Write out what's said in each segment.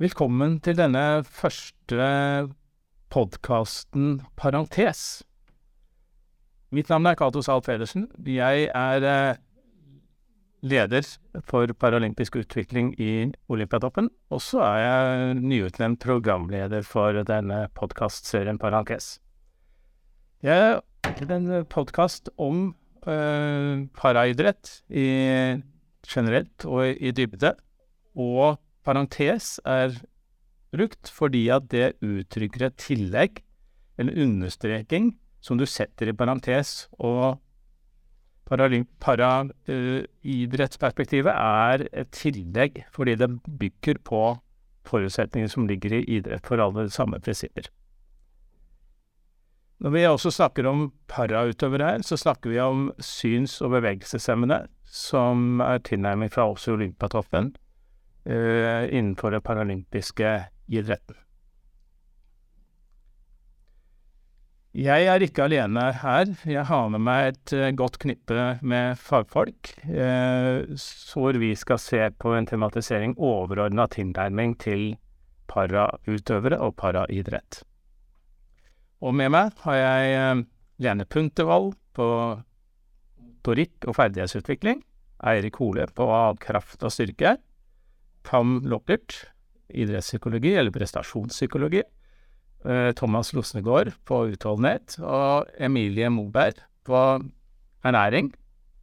Velkommen til denne første podkasten Parentes. Mitt navn er Cato Zahl Pedersen. Jeg er eh, leder for paralympisk utvikling i Olympiatoppen. Og så er jeg nyutnevnt programleder for denne podkastserien Parentes. Jeg har en podkast om eh, paraidrett generelt og i dybde. Og parentes er brukt fordi at det uttrykker et tillegg, en understreking, som du setter i parentes. Og paraidrettsperspektivet uh, er et tillegg fordi det bygger på forutsetninger som ligger i idrett for alle samme prinsipper. Når vi også snakker om parautøvere her, så snakker vi om syns- og bevegelseshemmede, som er tilnærming fra oss i Olympiatoppen uh, innenfor den paralympiske idretten. Jeg er ikke alene her. Jeg har med meg et uh, godt knippe med fagfolk, uh, hvor vi skal se på en tematisering overordna tilnærming til parautøvere og paraidrett. Og med meg har jeg uh, Lene Puntervold på motorikk og ferdighetsutvikling, Eirik Hole på kraft og styrke, Pam Lockert, idrettspsykologi eller prestasjonspsykologi, Eh, Thomas Losnegård på utholdenhet, og Emilie Moberg på ernæring.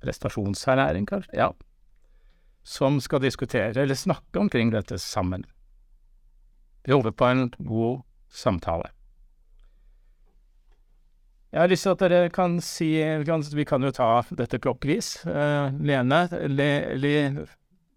Prestasjonsernæring, kanskje. Ja. Som skal diskutere, eller snakke omkring dette sammen. Vi håper på en god samtale. Jeg har lyst til at dere kan si kan, Vi kan jo ta dette klokkvis. Uh, Lene, le, le,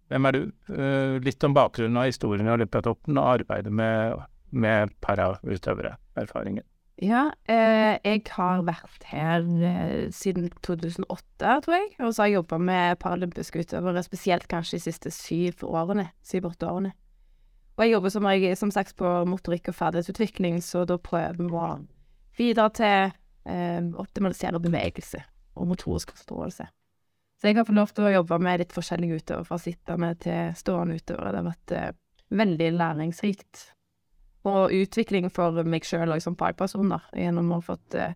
hvem er du? Uh, litt om bakgrunnen av historien i Olympiatoppen og arbeidet med med parautøvere, erfaringen? Ja, eh, jeg har vært her eh, siden 2008, tror jeg. Og så har jeg jobba med paralympiske utøvere, spesielt kanskje de siste syv årene. Syv-åtte årene. Og jeg jobber som, jeg, som sagt på motorikk og ferdighetsutvikling, så da prøver vi å bidra til eh, optimalisere bevegelse og motorisk forståelse. Så jeg har fått lov til å jobbe med litt forskjellige utøvere, fra sittende til stående utøvere. Det har vært eh, veldig læringsrikt og utvikling for meg sjøl og som fagperson, da, gjennom å ha fått eh,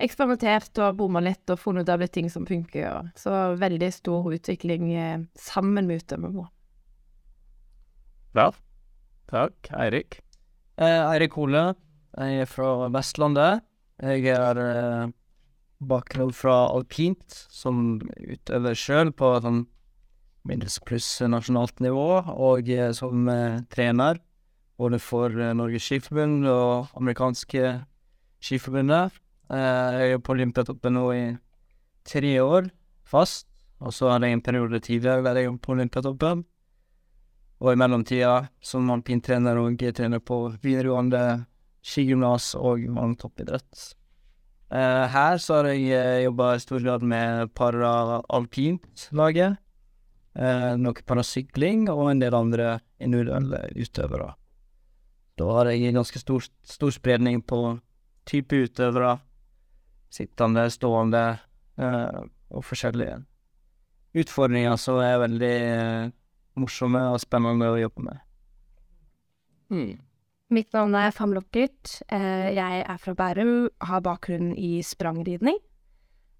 eksperimentert og bomma litt og funnet ut av litt ting som funker. Og, så veldig stor utvikling eh, sammen med utøvere. Vel, Takk. Eirik? Eh, Eirik Hole. Jeg er fra Vestlandet. Jeg er eh, bakgrunn fra alpint, som utøver sjøl på sånn minus pluss nasjonalt nivå, og eh, som eh, trener både for eh, Norges Skiforbund og amerikanske skiforbundet. Eh, jeg er på Olympiatoppen nå i tre år fast, og så hadde jeg en periode tidligere der jeg var på Olympiatoppen. Og i mellomtida som alpintrener og trener på videregående skigymnas og toppidrett. Uh, her så har jeg uh, jobba i stor grad med para-alpint-laget. Uh, noe parasykling og en del andre individuelle utøvere. Da har jeg ganske stor, stor spredning på type utøvere. Sittende, stående uh, og forskjellige utfordringer som er veldig eh, morsomme og spennende å jobbe med. Mm. Mitt navn er Fam Lockert. Eh, jeg er fra Bærum, har bakgrunn i sprangridning.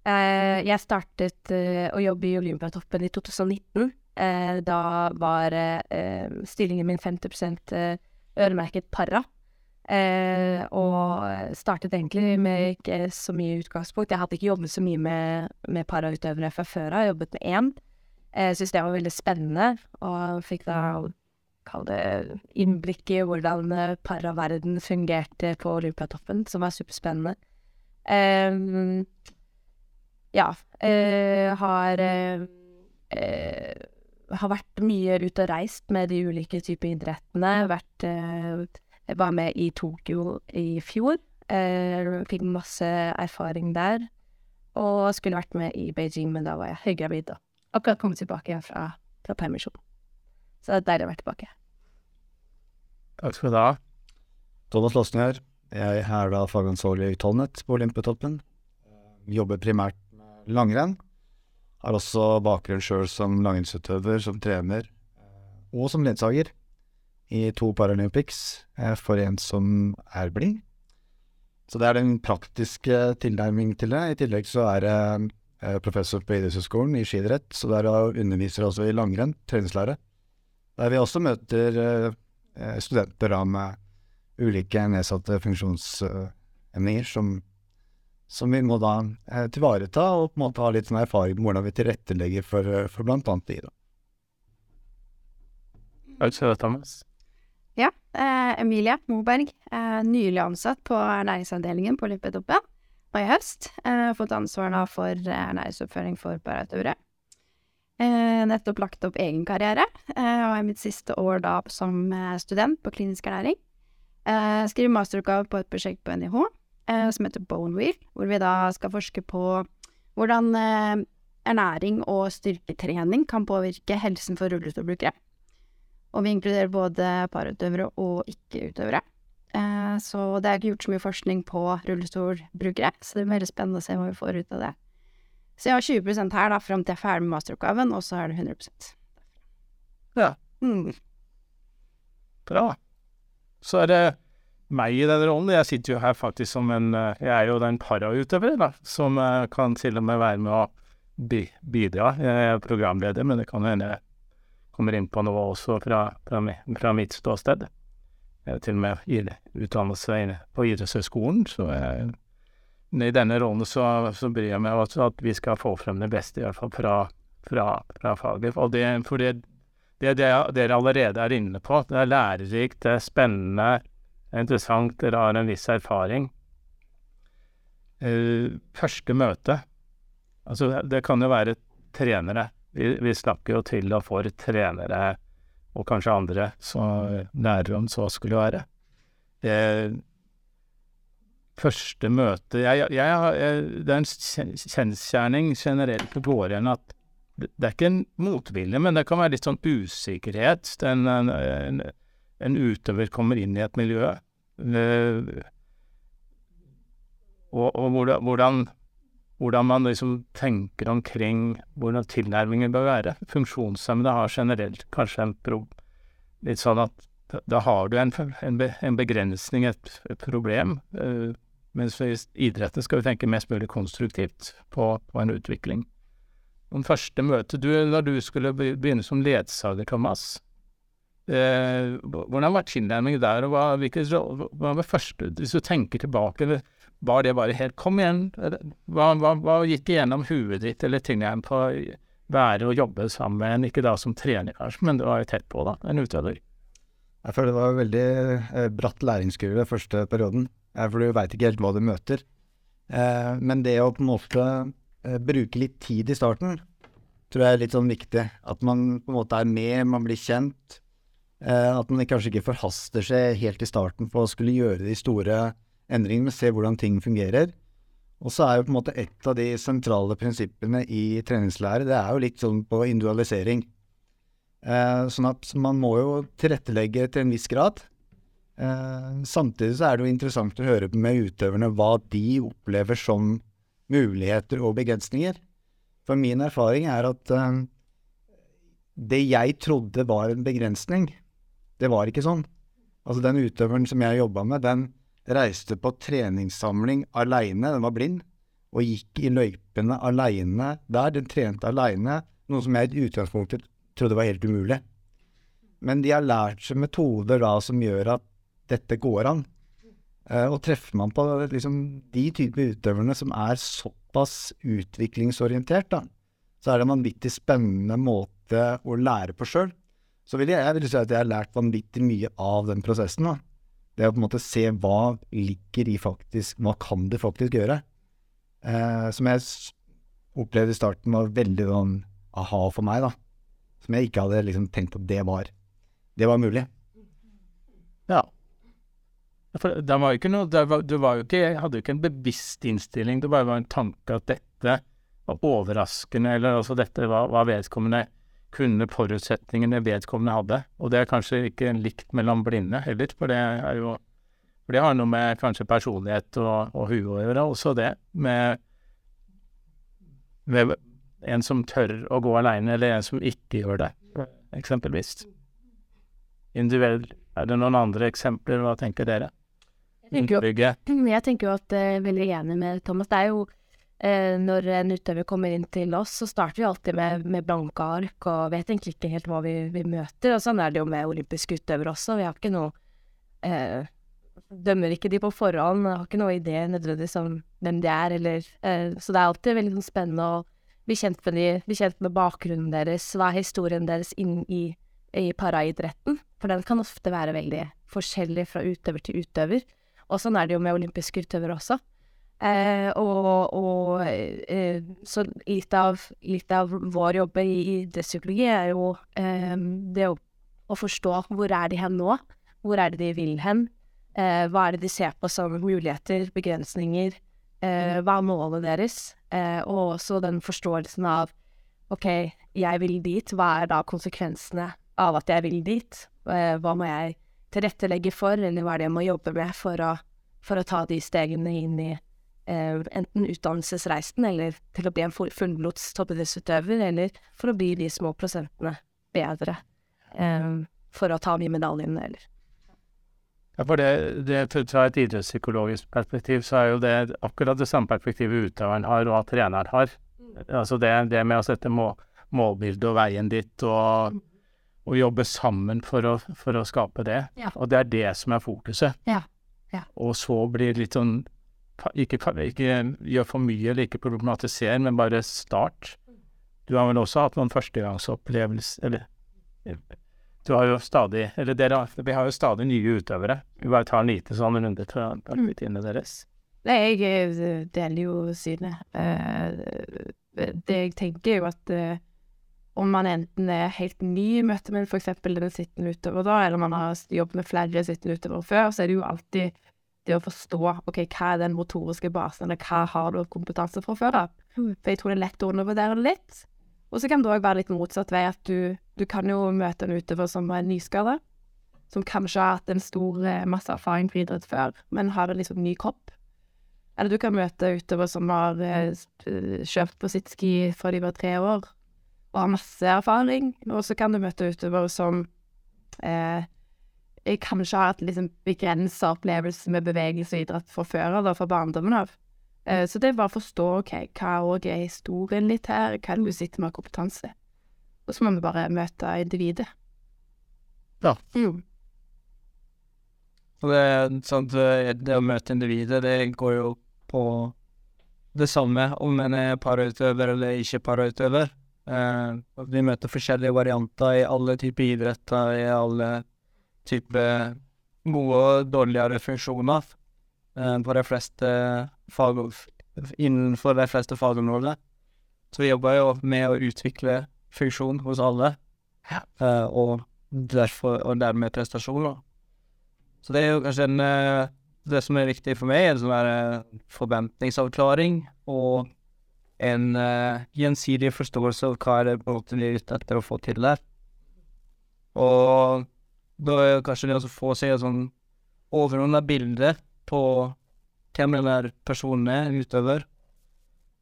Eh, jeg startet eh, å jobbe i Olympiatoppen i 2019. Eh, da var stillingen min 50% øremerket para. Eh, og startet egentlig med ikke så mye utgangspunkt. Jeg hadde ikke jobbet så mye med, med parautøvere fra før av. Jobbet med én. Jeg syntes det var veldig spennende, og fikk da kall det innblikk i hvordan paraverden fungerte på Olympiatoppen, som var superspennende. Um, ja. Uh, har eh, har vært mye ute og reist med de ulike typer idrettene. Vært eh, var med i Tokyo i fjor. Eh, fikk masse erfaring der. Og skulle vært med i Beijing, men da var jeg høygravid akkurat kommet tilbake fra, fra permisjon. Så det er deilig å være tilbake. Takk skal du ha. Thomas Låsne her. Jeg er da fagansvarlig i utholdenhet på Olympiatoppen. jobber primært med langrenn. Har også bakgrunn sjøl som langrennsutøver, som trener, og som ledsager i to Paralympics for en som er blind. Så det er den praktiske tilnærmingen til det. I tillegg så er jeg professor på idrettshøyskolen i skidrett, så der underviser jeg også i langrenn, treningslære. Der vi også møter studenter da med ulike nedsatte funksjonsemninger som, som vi må da eh, tilvareta, og på en måte ha litt sånn erfaring med hvordan vi tilrettelegger for, for bl.a. de, da. Thomas? Ja, eh, Emilie Moberg. Eh, nylig ansatt på ernæringsavdelingen på Lippetoppen Og i høst. Eh, fått ansvaret for ernæringsoppføring for parautøvere. Eh, nettopp lagt opp egen karriere, eh, og er mitt siste år da som student på klinisk ernæring. Eh, skriver masteroppgave på et prosjekt på NIH eh, som heter Bone Wheel, hvor vi da skal forske på hvordan eh, ernæring og styrketrening kan påvirke helsen for rullestolbrukere. Og vi inkluderer både parutøvere og ikke-utøvere. Eh, så det er ikke gjort så mye forskning på rullestolbrukere, så det er veldig spennende å se hva vi får ut av det. Så jeg har 20 her da, fram til jeg er ferdig med masteroppgaven, og så er det 100 Ja. Mm. Bra så er det meg i den rollen. Jeg sitter jo her faktisk som en eh, Jeg er jo den parautøveren, da, som eh, kan til og med være med å bidra. Jeg er programleder, men det kan hende jeg kommer inn på noe også fra, fra, fra mitt ståsted. Jeg er til og med utdannelse på idrettshøyskolen, så jeg, i denne rollen så, så bryr jeg meg også at vi skal få frem det beste, i hvert fall fra, fra, fra faget. Og det, for det, det dere allerede er inne på. Det er lærerikt, det er spennende, det er interessant, dere har en viss erfaring. Uh, første møte Altså, det kan jo være trenere. Vi, vi snakker jo til og for trenere, og kanskje andre, så lærere om så skulle være. Det første møte jeg, jeg, jeg, Det er en kjensgjerning generelt på våren at det er ikke en motvilje, men det kan være litt sånn usikkerhet. En, en, en, utøver kommer inn i et miljø. Uh, og, og hvordan, hvordan, man liksom tenker omkring hvordan tilnærmingen bør være. Funksjonshemmede har generelt kanskje en pro, litt sånn at da, da har du en, en, begrensning, et, et problem. Uh, mens i idretten skal vi tenke mest mulig konstruktivt på, på en utvikling Den første møte du, da du skulle begynne som ledsager, Thomas, eh, hvordan var tilnærmingen der, og hva, hvilke, hva var første Hvis du tenker tilbake, var det bare helt Kom igjen! Hva, hva, hva gikk igjennom huet ditt, eller tilnærmingen på å være og jobbe sammen med en, ikke da som trener, kanskje, men du var jo tett på, da, en utøver? Jeg føler det var veldig eh, bratt læringskurve første perioden, for du veit ikke helt hva du møter. Eh, men det å på en måte eh, bruke litt tid i starten, tror jeg er litt sånn viktig. At man på en måte er med, man blir kjent. At man kanskje ikke forhaster seg helt i starten på å skulle gjøre de store endringene, men se hvordan ting fungerer. Og så er jo på en måte et av de sentrale prinsippene i treningslære, det er jo litt sånn på individualisering. Eh, sånn at man må jo tilrettelegge til en viss grad. Eh, samtidig så er det jo interessant å høre med utøverne hva de opplever som muligheter og begrensninger. For min erfaring er at uh, det jeg trodde var en begrensning, det var ikke sånn. Altså den utøveren som jeg jobba med, den reiste på treningssamling aleine, den var blind, og gikk i løypene aleine der. Den trente aleine, noe som jeg i utgangspunktet trodde var helt umulig. Men de har lært seg metoder da som gjør at dette går an. Uh, og treffer man på liksom, de typer utøverne som er såpass utviklingsorientert, da, så er det en vanvittig spennende måte å lære på sjøl. Så vil jeg, jeg vil si at jeg har lært vanvittig mye av den prosessen. da. Det å på en måte se hva ligger i faktisk Hva kan de faktisk gjøre? Eh, som jeg opplevde i starten var veldig sånn aha for meg, da. Som jeg ikke hadde liksom tenkt at det var, det var mulig. Ja. For det var jo ikke noe var, Du var jo ikke, hadde jo ikke en bevisst innstilling, det bare var en tanke at dette var overraskende, eller altså dette var, var vedkommende kunne forutsetningene vedkommende hadde. Og det er kanskje ikke likt mellom blinde heller, for det er jo For det har noe med kanskje personlighet og, og hue å gjøre, også det. Med ved en som tør å gå aleine, eller en som ikke gjør det, eksempelvis. Individuell Er det noen andre eksempler? Hva tenker dere? Jeg tenker jo, jeg tenker jo at jeg er veldig enig med Thomas. Det er jo eh, når en utøver kommer inn til oss, så starter vi alltid med, med blanke ark og vet egentlig ikke helt hva vi, vi møter. Og sånn er det jo med olympiske utøvere også. Vi har ikke noe eh, Dømmer ikke de på forhånd, har ikke noe idé nødvendigvis om hvem de er, eller eh, Så det er alltid veldig sånn spennende å bli kjent med de, bli kjent med bakgrunnen deres, hva er historien deres inn i, i paraidretten. For den kan ofte være veldig forskjellig fra utøver til utøver. Og sånn er det jo med olympiske utøvere også. Eh, og og eh, så litt av, litt av vår jobb i idrettspsykologi er jo eh, det å, å forstå hvor er de hen nå? Hvor er det de vil hen? Eh, hva er det de ser på som muligheter, begrensninger? Eh, hva er målet deres? Eh, og også den forståelsen av OK, jeg vil dit. Hva er da konsekvensene av at jeg vil dit? Eh, hva må jeg tilrettelegge for, eller hva er det jeg må jobbe med for å, for å ta de stegene inn i eh, enten utdannelsesreisen, eller til å bli en full- fullblods toppidrettsutøver, eller for å bli de små prosentene bedre eh, for å ta de medaljene, eller Ja, for det, det, Fra et idrettspsykologisk perspektiv så er jo det akkurat det samme perspektivet utøveren har, og at treneren har. Altså det, det med å sette må, målbildet og veien dit, og, og jobbe sammen for å, for å skape det. Ja. Og det er det som er fokuset. Ja, ja. Og så blir det litt sånn ikke, ikke gjør for mye, eller ikke problematisere, men bare start. Du har vel også hatt noen førstegangsopplevelser Eller du har jo stadig Eller dere har, vi har jo stadig nye utøvere. Vi bare tar en liten sånn runde fra rutinene deres. Nei, jeg eh, deler jo synet. Eh, det jeg tenker, er jo at eh, om man enten er helt ny i møte med f.eks. den sittende utøver, da, eller man har jobbet med flere sittende utøvere før, så er det jo alltid det å forstå ok, hva er den motoriske basen, eller hva har du kompetanse fra før av. For jeg tror det er lett å undervurdere det litt. Og så kan det òg være litt motsatt vei, at du, du kan jo møte en utøver som er nyskada, som kanskje har hatt en stor eh, masse erfaring på idrett før, men har en liksom ny kropp. Eller du kan møte utøvere som har kjøpt på sitt ski fra de var tre år, og har masse erfaring. Og så kan du møte utøvere som eh, eh, kanskje har hatt liksom begrensa opplevelse med bevegelse og idrett fra før av, fra barndommen av. Eh, så det er bare å forstå ok, hva òg er historien litt her, hva er det du sitter med av kompetanse. Og så må vi bare møte individet. Ja. Mm. Og det, sant, eh, det å møte individet, det går jo på det samme om en er parautøver eller ikke parautøver. Eh, vi møter forskjellige varianter i alle typer idretter, i alle typer gode og dårligere funksjoner på de fleste fag, innenfor de fleste fagområder. Så vi jobber jo med å utvikle funksjon hos alle, eh, og, derfor, og dermed prestasjoner. Så det er jo kanskje en eh, Det som er viktig for meg, er en sånn eh, forventningsavklaring og en uh, gjensidig forståelse av hva er det på en måte vi er ute etter å få til der. Og da er det kanskje det å få seg et sånn overordna bilde på hvem den der personen er, utøver.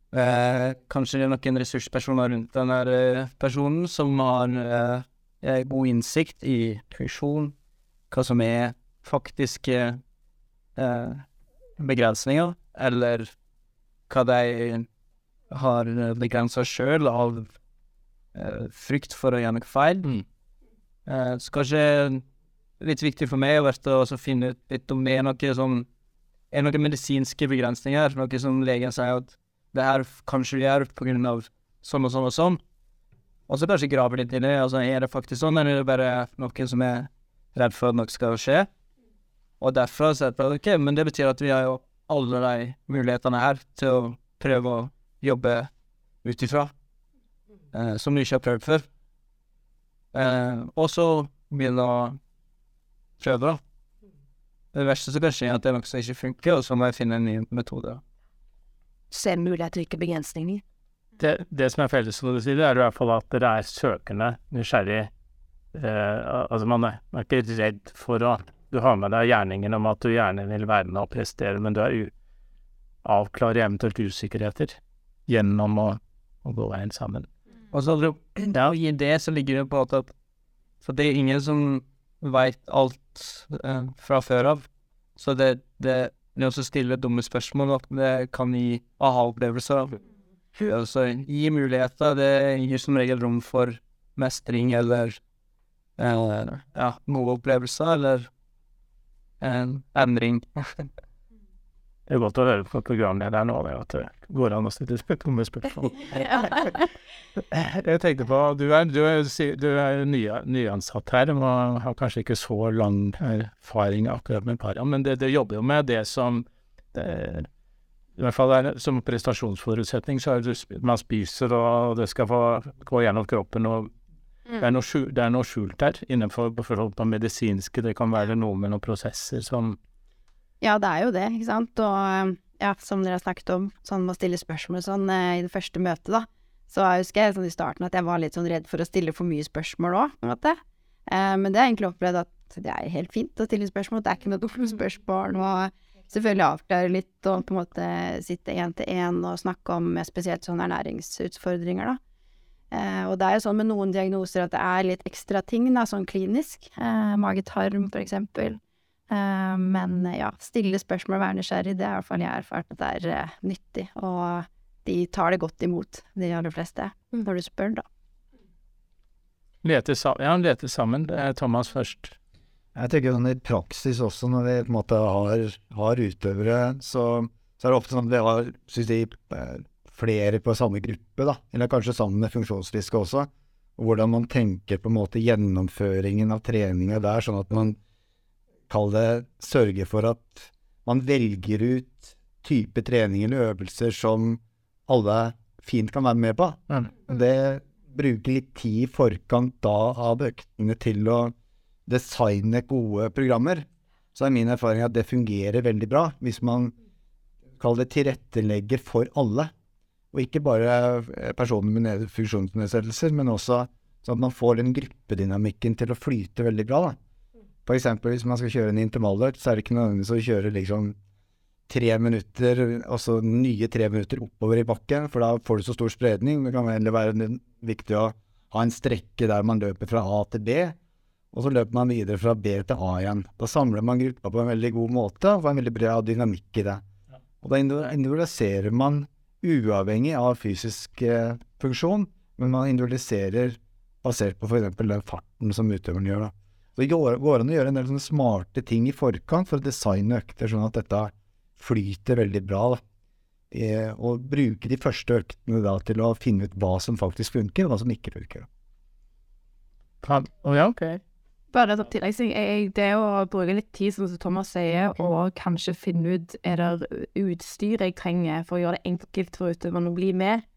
Eh, kanskje det er noen ressurspersoner rundt den der eh, personen som har eh, eh, god innsikt i funksjon, hva som er faktiske eh, begrensninger, eller hva de har begrensa sjøl av eh, frykt for å gjøre noe feil. Mm. Eh, så kanskje litt viktig for meg har vært å finne ut litt om det er noe som er noen medisinske begrensninger, noe som legen sier at det her kanskje vi gjør av sånn og sånn og sånn. Og så kanskje grave litt i det. altså Er det faktisk sånn, eller er det bare noen som er redd for at noe skal skje? Og derfor så er det ok, men det betyr at vi har jo alle de mulighetene her til å prøve å jobbe ut ifra, eh, som du ikke har prøvd før. Eh, og så begynne å prøve, da. Det verste som kan skje, er at det noe som ikke funker, og så må jeg finne en ny metode. Se muligheter, ikke begrensninger. Det, det som er felles, som du sier, er i hvert fall at dere er søkende, nysgjerrig. Eh, altså man er, man er ikke redd for å Du har med deg gjerningen om at du gjerne vil være med og prestere, men du er u avklarer eventuelt usikkerheter gjennom å å gå veien sammen. Og så ja, i det så ligger det på at For det er ingen som veit alt eh, fra før av. Så det, det, det å stille dumme spørsmål at det kan gi aha-opplevelser. Altså gi muligheter. Det gir som regel rom for mestring eller eh, ja, gode opplevelser eller en endring. Det er godt å høre på programlederen nå, at det går an å stille dumme spørsmål. Jeg tenkte på, Du er, du er, du er ny, nyansatt her og har kanskje ikke så lang erfaring akkurat med para, men det, det jobber jo med det som det, I hvert fall er, som prestasjonsforutsetning så er det man spiser, og det skal få gå gjennom kroppen. og det er, noe skjult, det er noe skjult her innenfor på medisinske. Det kan være noe med noen prosesser som ja, det er jo det, ikke sant. Og ja, som dere har snakket om, sånn med å stille spørsmål sånn eh, i det første møtet, da. Så jeg husker jeg sånn i starten at jeg var litt sånn redd for å stille for mye spørsmål òg, på en måte. Eh, men det har jeg egentlig opplevd at det er helt fint å stille spørsmål. Det er ikke noe dumme spørsmål. Og selvfølgelig avklare litt og på en måte sitte én til én og snakke om spesielt sånne ernæringsutfordringer, da. Eh, og det er jo sånn med noen diagnoser at det er litt ekstra ting, da, sånn klinisk. Eh, mage-tarm, for eksempel. Uh, men ja, stille spørsmål og være nysgjerrig, det er i hvert fall jeg har erfart at det er uh, nyttig. Og de tar det godt imot, de aller fleste, mm. når du spør, da. Lete sammen, ja, lete sammen. Det er Thomas først. Jeg tenker sånn i praksis også, når vi på en måte har, har utøvere, så, så, er det ofte sånn at vi har synes jeg, eh, flere på samme gruppe, da. Eller kanskje sammen med funksjonsfriske også. Og hvordan man tenker på en måte gjennomføringen av treninga der, sånn at man kall det, sørge for at man velger ut type trening eller øvelser som alle fint kan være med på. Mm. Det bruker litt tid i forkant da av øktene til å designe gode programmer. Så er min erfaring at det fungerer veldig bra hvis man kall det tilrettelegger for alle. Og ikke bare personer med funksjonsnedsettelser, men også sånn at man får den gruppedynamikken til å flyte veldig bra. da. For eksempel hvis man skal kjøre en intervalløkt, så er det ikke nødvendigvis å kjøre liksom tre minutter, altså nye tre minutter oppover i bakken, for da får du så stor spredning. Det kan heller være viktig å ha en strekke der man løper fra A til B, og så løper man videre fra B til A igjen. Da samler man gruppa på en veldig god måte, og får en veldig bra dynamikk i det. Og da individualiserer man uavhengig av fysisk eh, funksjon, men man individualiserer basert på f.eks. den farten som utøveren gjør. da. Så det går an å gjøre en del sånne smarte ting i forkant for å designe økter sånn at dette flyter veldig bra. Da. Eh, og bruke de første øktene da til å finne ut hva som faktisk funker, og hva som ikke funker. Oh, ja, ok. Bare et tilleggsting. Det å bruke litt tid, som Thomas sier, og kanskje finne ut er det utstyr jeg trenger for å gjøre det enkelt for utøverne å bli med,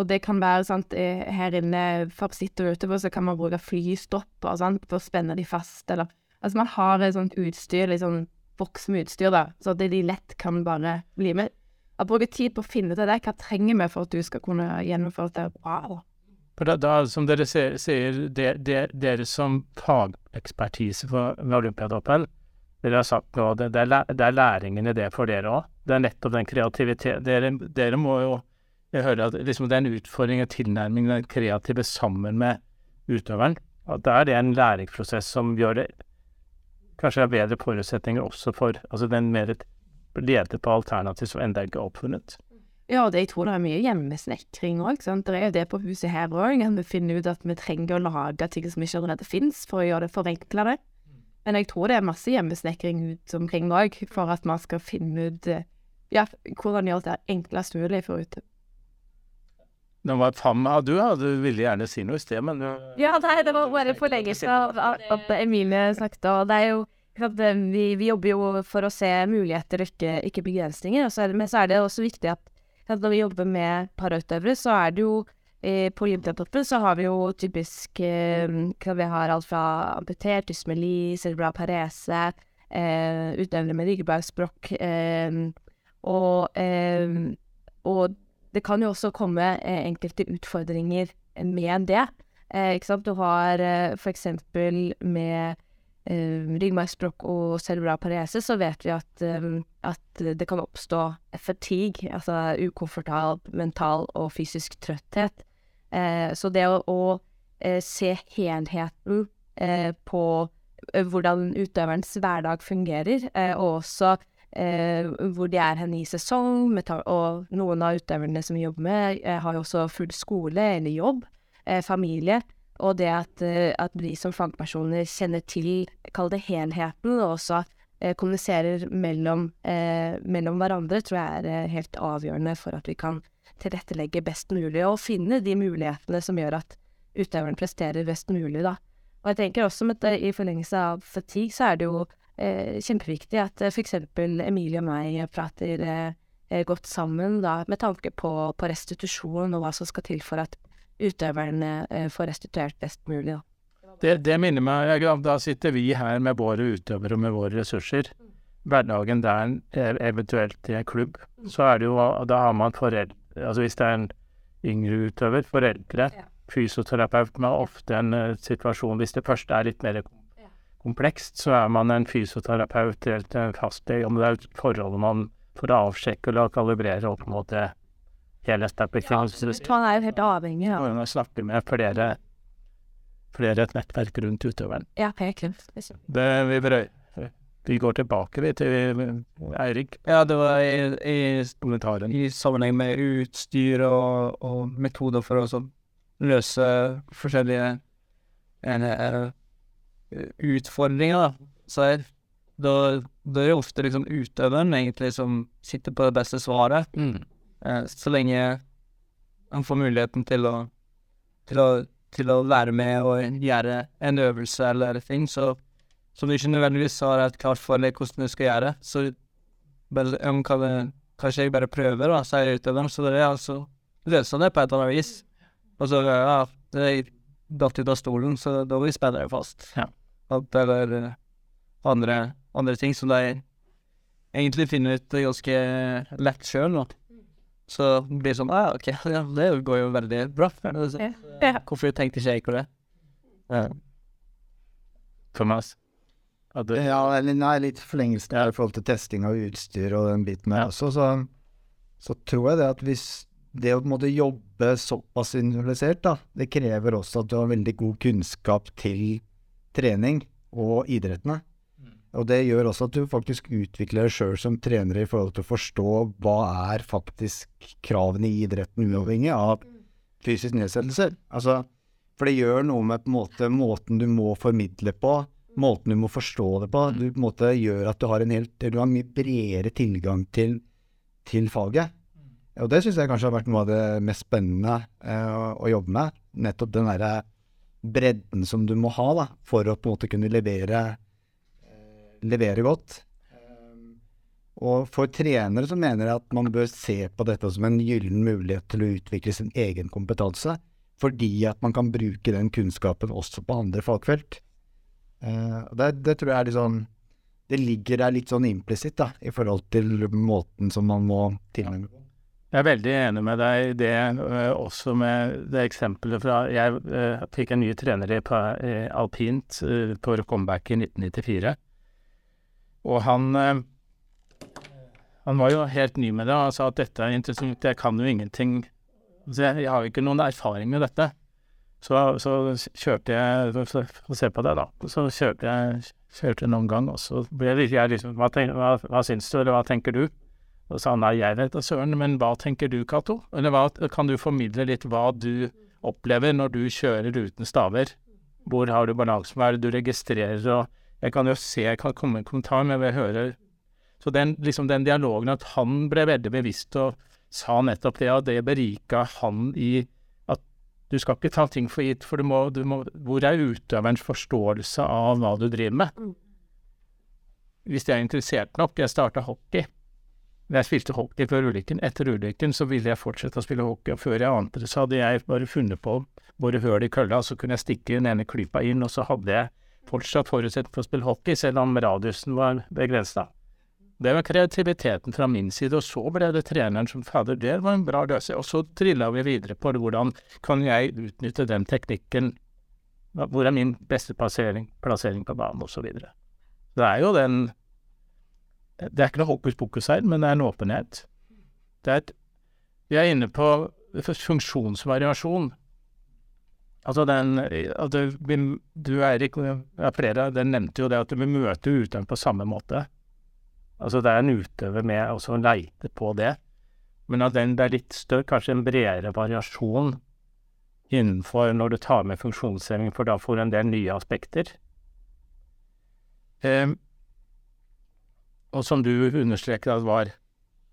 og det kan være sant, eh, her inne for sitter utover, så kan man bruke flystopper sant, for å spenne de fast, eller Altså man har et sånt utstyr, litt sånn boks med utstyr, da, så at de lett kan bare bli med. Å bruke tid på å finne ut av det, hva trenger vi for at du skal kunne gjennomføre det bra? For da, da, som dere sier, det, det, dere som fagekspertise ved Olympiatoppen, dere har sagt nå, det, det er læringen i det for dere òg. Det er nettopp den kreativiteten dere, dere må jo jeg hører at liksom, det er en utfordring, og tilnærming, den kreative sammen med utøveren. At da er det en læringsprosess som gjør det kanskje er bedre forutsetninger også for altså den mer leder på alternativ som ennå ikke er oppfunnet. Ja, det, jeg tror det er mye hjemmesnekring òg. Det er jo det på huset her òg. Vi finner ut at vi trenger å lage ting som ikke allerede fins, for å gjøre det forenkle det. Men jeg tror det er masse hjemmesnekring ut omkring òg, for at man skal finne ut ja, hvordan gjøre det enklest mulig for utøvere. Den var fam av du, ja. Du ville gjerne si noe i sted, men Ja, nei, det var bare forlengelse av at Emilie snakket, og det er jo vi, vi, jobber jo for å se muligheter, ikke, ikke begrensninger. Og så er det, men så er det også viktig at, at når vi jobber med parautøvere, så er det jo eh, På Olympiatoppen så har vi jo typisk eh, Vi har alt fra amputert, dysmeli, cerebral parese, eh, utøvere med ryggmargsbrokk eh, og, eh, og det kan jo også komme eh, enkelte utfordringer med det. Eh, ikke sant? Du har eh, eksempel med eh, ryggmargsbrokk og cerebral parese, så vet vi at, eh, at det kan oppstå fatigue, altså ukomfortabel mental og fysisk trøtthet. Eh, så det å, å eh, se helheten eh, på eh, hvordan utøverens hverdag fungerer, og også hvor de er hen i sesong, og noen av utøverne som vi jobber med, har jo også full skole eller jobb, familie. Og det at, at vi som fagpersoner kjenner til, kall det helheten, og også eh, kommuniserer mellom, eh, mellom, hverandre, tror jeg er helt avgjørende for at vi kan tilrettelegge best mulig, og finne de mulighetene som gjør at utøveren presterer best mulig, da. Og jeg tenker også at i forlengelse av fatigue, så er det jo eh, kjempeviktig at eh, f.eks. Emilie og meg prater eh, eh, godt sammen, da, med tanke på, på, restitusjon og hva som skal til for at utøverne eh, får restituert best mulig, da. Det, det minner meg Da sitter vi her med våre utøvere og med våre ressurser. Hverdagen der eh, eventuelt i en klubb, så er det jo Da har man foreldre Altså hvis det er en yngre utøver, foreldre, fysioterapeut med ofte en situasjon Hvis det først er litt mer komplekst, så er man en fysioterapeut helt en fastlege, om det er forholdet man får avsjekke eller kalibrere opp mot det helhetsperspektivet. Ja, man er jo helt avhengig av ja. snakke med flere, flere et nettverk rundt utøveren. Ja, helt klart. Det vi brøy. Vi går tilbake vi, til Eirik. Ja, det var i, i, i sammenheng med utstyr og, og metoder for å løse forskjellige uh, utfordringer, da. Så jeg, da, da, er det ofte liksom utøveren egentlig som sitter på det beste svaret. Mm. Uh, så lenge han får muligheten til å, til å, til å være med og gjøre en øvelse eller ting, så som du ikke nødvendigvis har et klart for deg hvordan du skal gjøre, så bare, um, kan det, kanskje jeg bare prøver, da, sier utøveren. Så det er altså løser det på et eller annet vis. Og så ja, jeg datt ut av stolen, så da blir jeg spennende fast. Ja. Eller uh, andre, andre ting som de egentlig finner ut ganske lett sjøl, da. Så det blir sånn ah, OK, ja, det går jo veldig bra. Ja. Hvorfor tenkte ikke jeg på det? Ja. Thomas? Ja, eller nei, litt forlengelse ja. i forhold til testing av utstyr og den biten der ja. også, så, så tror jeg det at hvis det å på en måte jobbe såpass individualisert, da, det krever også at du har veldig god kunnskap til trening og idrettene. Mm. Og det gjør også at du faktisk utvikler deg sjøl som trener i forhold til å forstå hva er faktisk kravene i idretten, uavhengig av fysisk nedsettelse. Altså, for det gjør noe med på en måte måten du må formidle på, måten du må forstå det på. Du på måte gjør at du har en helt, du har mye bredere tilgang til, til faget. Og det syns jeg kanskje har vært noe av det mest spennende eh, å, å, jobbe med. Nettopp den derre bredden som du må ha da, for å på en måte kunne levere, eh, levere godt. Eh, og for trenere så mener jeg at man bør se på dette som en gyllen mulighet til å utvikle sin egen kompetanse, fordi at man kan bruke den kunnskapen også på andre fagfelt. Eh, det, det, tror jeg er litt sånn Det ligger der litt sånn implisitt da, i forhold til måten som man må tilnærme på. Jeg er veldig enig med deg i det, uh, også med det eksempelet fra Jeg uh, fikk en ny trener i, uh, alpint uh, på comeback i 1994. Og han Han var jo helt ny med det og sa at dette er interessant, jeg kan jo ingenting Så jeg, jeg har jo ikke noen erfaring med dette. Så, så kjørte jeg Få se på det, da. Så kjørte jeg kjørte noen gang, og så ble jeg liksom Hva, tenk, hva, hva syns du, eller hva tenker du? Og sa nei, jeg vet da søren, men hva tenker du, Cato? Eller hva, kan du formidle litt hva du opplever når du kjører uten staver? Hvor har du balansen, hva er det du registrerer, og Jeg kan jo se, jeg kan komme med en kommentar, men jeg hører Så den, liksom den dialogen at han ble veldig bevisst og sa nettopp det, og det berika han i at du skal ikke ta ting for gitt, for du må, du må Hvor er utøverens forståelse av hva du driver med? Mm. Hvis jeg er interessert nok, jeg starta hockey jeg spilte hockey før ulykken. Etter ulykken så ville jeg fortsette å spille hockey, og før jeg ante det, så hadde jeg bare funnet på bare høl i kølla, så kunne jeg stikke den ene klypa inn, og så hadde jeg fortsatt forutsetning for å spille hockey, selv om radiusen var begrensa. Det var kreativiteten fra min side, og så ble det treneren som fader, det var en bra løsning. Og så trilla vi videre på hvordan kan jeg utnytte den teknikken Hvor er min beste plassering, plassering på banen, osv. Det er jo den Det er ikke noe hokus pokus her, men det er en åpenhet. Det er et Vi er inne på funksjonsvariasjon. Altså den at du, du Eirik, ja, flere dere nevnte jo det at vi møter utøveren på samme måte. Altså det er en utøver med å leite på det. Men at den, er litt større, kanskje en bredere variasjon innenfor når du tar med funksjonshemming, for da får du en del nye aspekter. Um, og som du understreker at var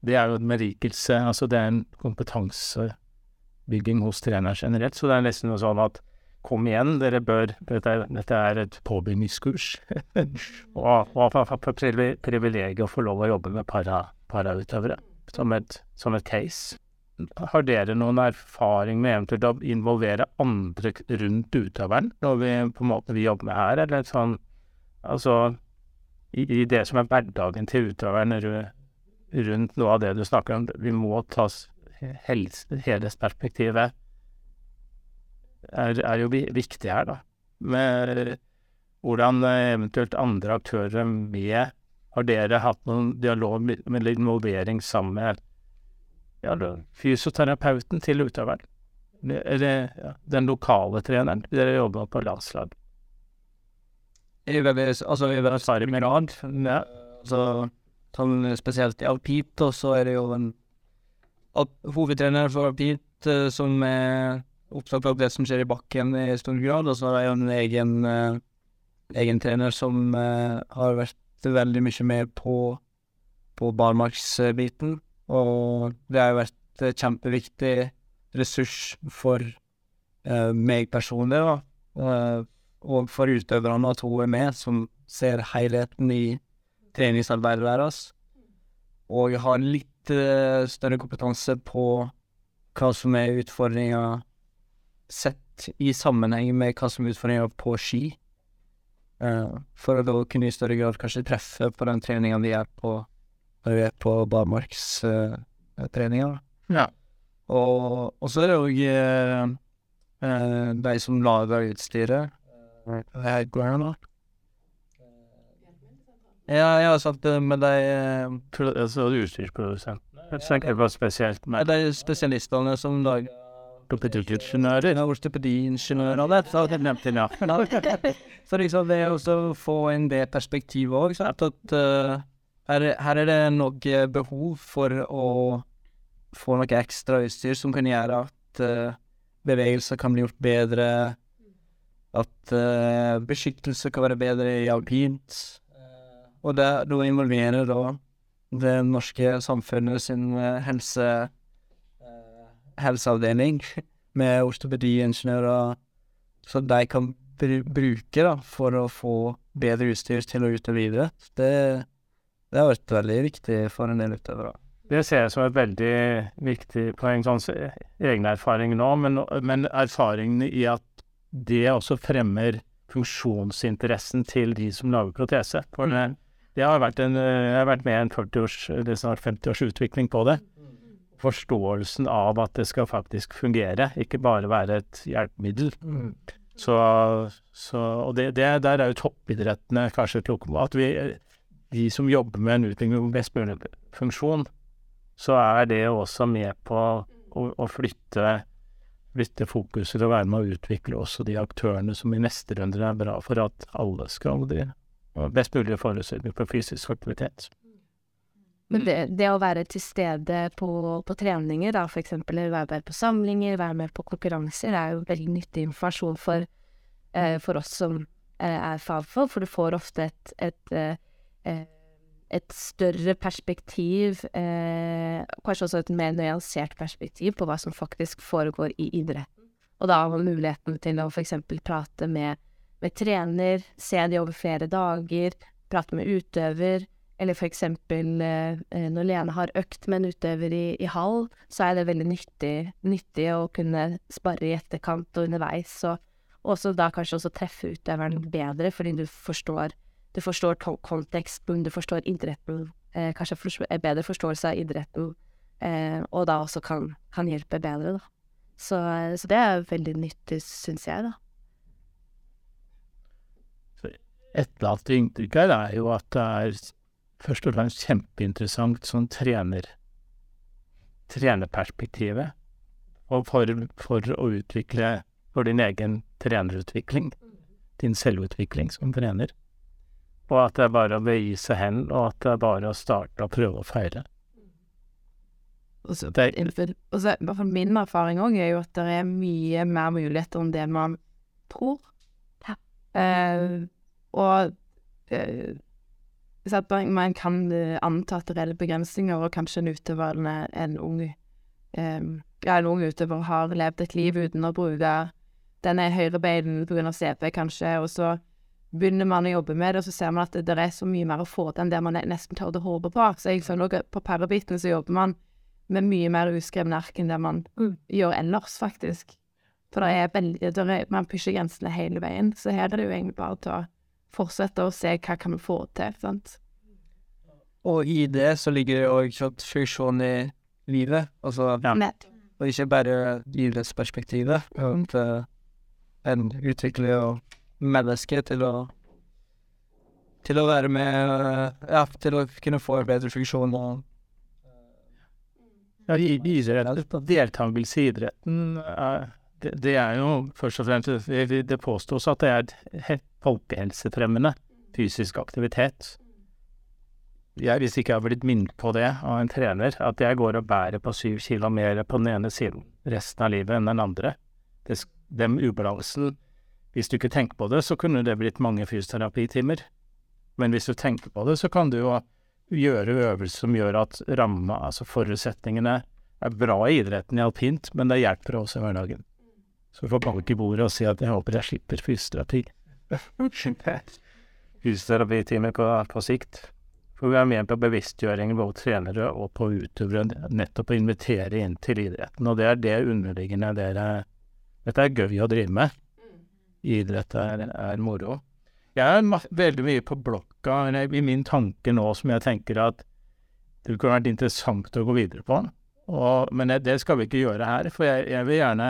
Det er jo en berikelse, altså det er en kompetansebygging hos trener generelt. Så det er nesten noe sånn at kom igjen, dere bør Dette er, dette er et påbyggingskurs. og, og et privilegiet å få lov å jobbe med para, parautøvere som som et case. Har dere noen erfaring med eventuelt å involvere andre rundt utøveren når vi på en måte vi jobber med her, eller sånn Altså i, det som er hverdagen til utøveren rundt noe av det du snakker om. Vi må ta helhetsperspektivet er, er jo viktig her, da. Med hvordan eventuelt andre aktører med Har dere hatt noen dialog med involvering sammen med ja, fysioterapeuten til utøveren. Eller ja, den lokale treneren. Dere jobber på landslag. Er veldig, altså, i veldig særlig grad. Ja. Så, sånn spesielt i alpint, og så er det jo en hovedtrener for alpint uh, som er opptatt av det som skjer i bakken i stor grad, og så har jeg en egen, uh, egen trener som uh, har vært veldig mye mer på, på barmarksbiten. Og det har jo vært en kjempeviktig ressurs for uh, meg personlig, da. Og for utøverne at hun er med, som ser helheten i treningsarbeidet deres. Og har litt uh, større kompetanse på hva som er utfordringa sett i sammenheng med hva som er utfordringa på ski. for å da kunne i større grad kanskje treffe på den treninga vi er på når vi er på barmarkstreninga. Uh, ja. Og, og, så er det òg uh, de som lager utstyret. Hva heter det nå? Ja, ja, sant, men de Altså utstyrsprodusentene? Tenker på spesielt med De spesialistene som lager Ortopediingeniører? Ja, ortopediingeniører, det. Så jeg nevnte jeg, ja. så liksom det å få inn det perspektivet òg, at uh, her, her, er det nok eh, behov for å få noe ekstra utstyr som kan gjøre at uh, bevegelser kan bli gjort bedre, at uh, beskyttelse kan være bedre i alpint. Og det, da involverer da det norske samfunnet sin helse, helseavdeling med ortopediingeniører, så de kan bruke da, for å få bedre utstyr til å utøve videre. Det det har vært veldig viktig for en del utøvere. Det ser jeg som et veldig viktig poeng, sånn egen erfaring nå, men, men erfaringene i at det også fremmer funksjonsinteressen til de som lager protese. For det, det har vært en, jeg har vært med i en 40 års, eller snart 50 års utvikling på det. Forståelsen av at det skal faktisk fungere, ikke bare være et hjelpemiddel. Så, så, og det, det, der er jo toppidrettene kanskje kloke på. At vi de som jobber med en utvikling med best mulig funksjon, så er det også med på å, å flytte, flytte fokuset til å være med å utvikle også de aktørene som i neste runde er bra for at alle skal de best mulige forutsetninger for fysisk aktivitet. Men det, det, å være til stede på, på treninger, da, for eksempel, være med på samlinger, være med på konkurranser, er jo veldig nyttig informasjon for, eh, for oss som eh, er fagfolk, for du får ofte et, et eh, Eh, et større perspektiv, eh, kanskje også et mer nyansert perspektiv på hva som faktisk foregår i idretten. Og da har man muligheten til å f.eks. prate med, med, trener, se de over flere dager, prate med utøver, eller f.eks. Eh, eh, når Lene har økt med en utøver i, i hall, så er det veldig nyttig, nyttig å kunne spare i etterkant og underveis, og også da kanskje også treffe utøveren bedre, fordi du forstår du forstår konteksten, du forstår idretten, eh, kanskje for, bedre forståelse av idretten, eh, og da også kan, kan hjelpe bedre, da. Så, så, det er veldig nyttig, syns jeg, da. etterlatte inntrykk her, er jo at det er først og fremst kjempeinteressant sånn trener trenerperspektivet. Og for, for å utvikle for din egen trenerutvikling. Din selvutvikling som trener. Og at det er bare å begi seg hen, og at det er bare å starte og prøve å feire. Og så, og så min erfaring òg er jo at det er mye mer muligheter enn det man tror. Ja. Uh, og uh, at man kan uh, anta at det er begrensninger, og kanskje en utøver, en, en ung um, ja, en ung utøver har levd et liv uten å bruke denne høyrebeinen pga. CP, kanskje, og så begynner man å jobbe med det, og så ser man at det, det er så mye mer å få til enn det man nesten tør å håpe på. Så jeg sånn, på parabiten så jobber man med mye mer uskrevne ark enn det man mm. gjør ellers, faktisk. For det er veldig det er, Man pusher grensene hele veien. Så her er det jo egentlig bare til å fortsette å se hva kan vi få til, sant. Og i det så ligger det òg funksjon i livet, altså ja. Og ikke bare idrettsperspektivet. At uh, en utvikler mennesket til å til å være med Ja, til å kunne få en bedre funksjon og ja, idrett, deltakelse i idretten det, det, er jo først og fremst Det påstås at det er folkehelsefremmende fysisk aktivitet. Jeg, hvis ikke jeg har blitt minnet på det av en trener, at jeg går og bærer på syv kilo mer på den ene siden resten av livet enn den andre. Den ubalansen Hvis du ikke tenker på det, så kunne det blitt mange fysioterapitimer. Men hvis du tenker på det, så kan du jo gjøre øvelser som gjør at ramma, altså forutsetningene, er bra i idretten i alpint, men det hjelper også i hverdagen. Så vi får banke i bordet og si at jeg håper jeg slipper fysioterapi. Fysioterapitimer på, på sikt. For vi er med på bevisstgjøring både trenere og på utøvere, nettopp å invitere inn til idretten. Og det er det underliggende dere Dette er gøy å drive med. Idrett er, er moro. Jeg er veldig mye på blokka i min tanke nå som jeg tenker at det kunne vært interessant å gå videre på. Og, men det skal vi ikke gjøre her, for jeg, jeg vil gjerne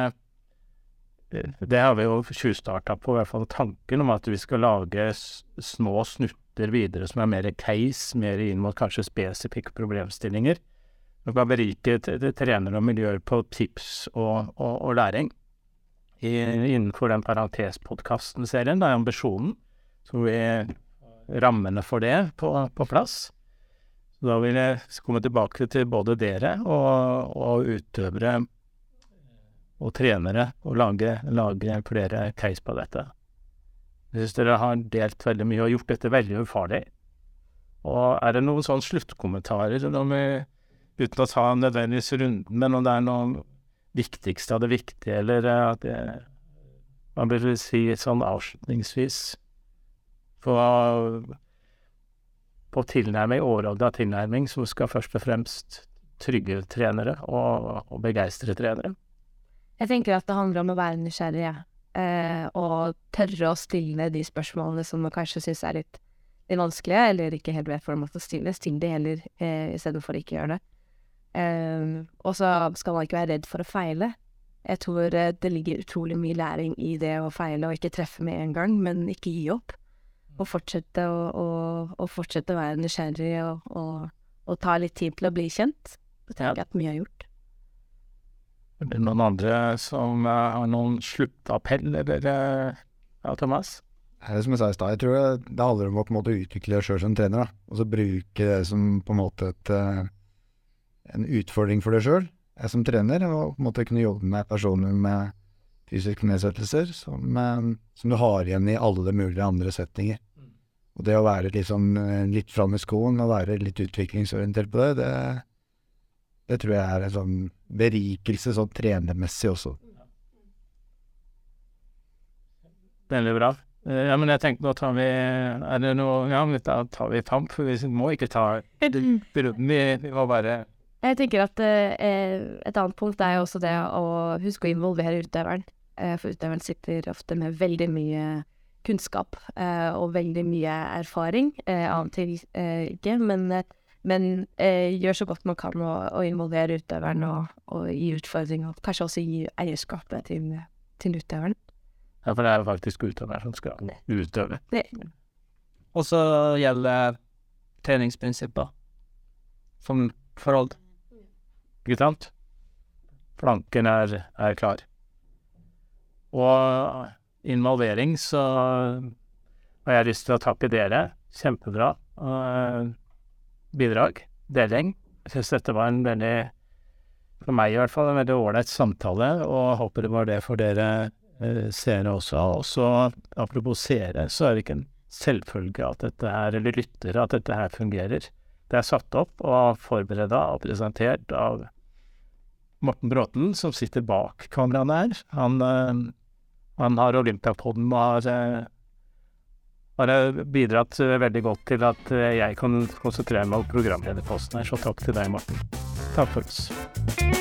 eh, Det har vi jo tjuvstarta på, i hvert fall tanken om at vi skal lage små snutter videre som er mer case, mer inn mot kanskje spesifikke problemstillinger. Som kan berike trenere og miljøer på tips og, og, og læring. I, innenfor den parentespodkasten-serien, det er ambisjonen. Så vi rammene for det på, på, plass. Så da vil jeg komme tilbake til både dere og, og utøvere og trenere og lage, lage flere case på dette. Jeg syns dere har delt veldig mye og gjort dette veldig ufarlig. Og er det noen sånne sluttkommentarer uten å ta nødvendigvis runden, men om det er noe viktigste av det viktige, eller at jeg, man vil si sånn avslutningsvis på, på tilnærming, overordna tilnærming, som skal først og fremst trygge trenere og, og begeistre trenere? Jeg tenker at det handler om å være nysgjerrig, ja. eh, og tørre å stille de spørsmålene som man kanskje syns er litt, litt, vanskelige, eller ikke helt vet hvordan man skal stille. Still det heller, eh, istedenfor ikke gjøre det. Eh, og så skal man ikke være redd for å feile. Jeg tror eh, det ligger utrolig mye læring i det å feile og ikke treffe med en gang, men ikke gi opp og fortsette å, å, å, fortsette å være nysgjerrig og, og, og, ta litt tid til å bli kjent. Det tenker jeg at mye har gjort. Er det noen andre som uh, har noen sluttappell, eller uh, ja, Thomas? Det er som jeg sa i stad, jeg tror det, det handler om å på en måte utvikle deg sjøl som trener. da, Og så bruke det som på en måte et, uh, en utfordring for deg sjøl som trener. Og på en måte kunne jobbe med personer med fysiske nedsettelser som, som, du har igjen i alle mulige andre setninger. Og det å være liksom litt fram i skoen og være litt utviklingsorientert på det, det, det tror jeg er en sånn berikelse sånn trenermessig også. Veldig bra. Eh, ja, men jeg tenkte nå tar vi Er det noe Ja, da tar vi Pamp, for vi må ikke ta. Vi, vi må bare Jeg tenker at eh, et annet punkt er jo også det å huske å involvere utøveren. Eh, for utøveren sitter ofte med veldig mye kunnskap eh, og veldig mye erfaring. Eh, av til eh, ikke, men, men gjør så godt man kan å, å involvere utøveren og, og gi utfordringer. Kanskje også gi eierskapet til, til utøveren. Ja, for det er jo faktisk utøveren som skal utøve. Og så gjelder treningsprinsipper som forhold. Ikke sant? Flanken er, er klar. Og involvering, så har jeg lyst til å takke dere. Kjempebra uh, bidrag. Deling. Jeg syns dette var en veldig, for meg i hvert fall, en veldig ålreit samtale, og håper det var det for dere uh, seere også. Og så, apropos seere, så er det ikke en selvfølge at dette her, eller lyttere, at dette her fungerer. Det er satt opp og forberedt og presentert av Morten Bråten, som sitter bak kameraene her. Han, uh, han har Olympiapoden og har har bidratt veldig godt til at jeg kan konsentrere meg om programlederposten her, så takk til deg, Morten. Takk for oss.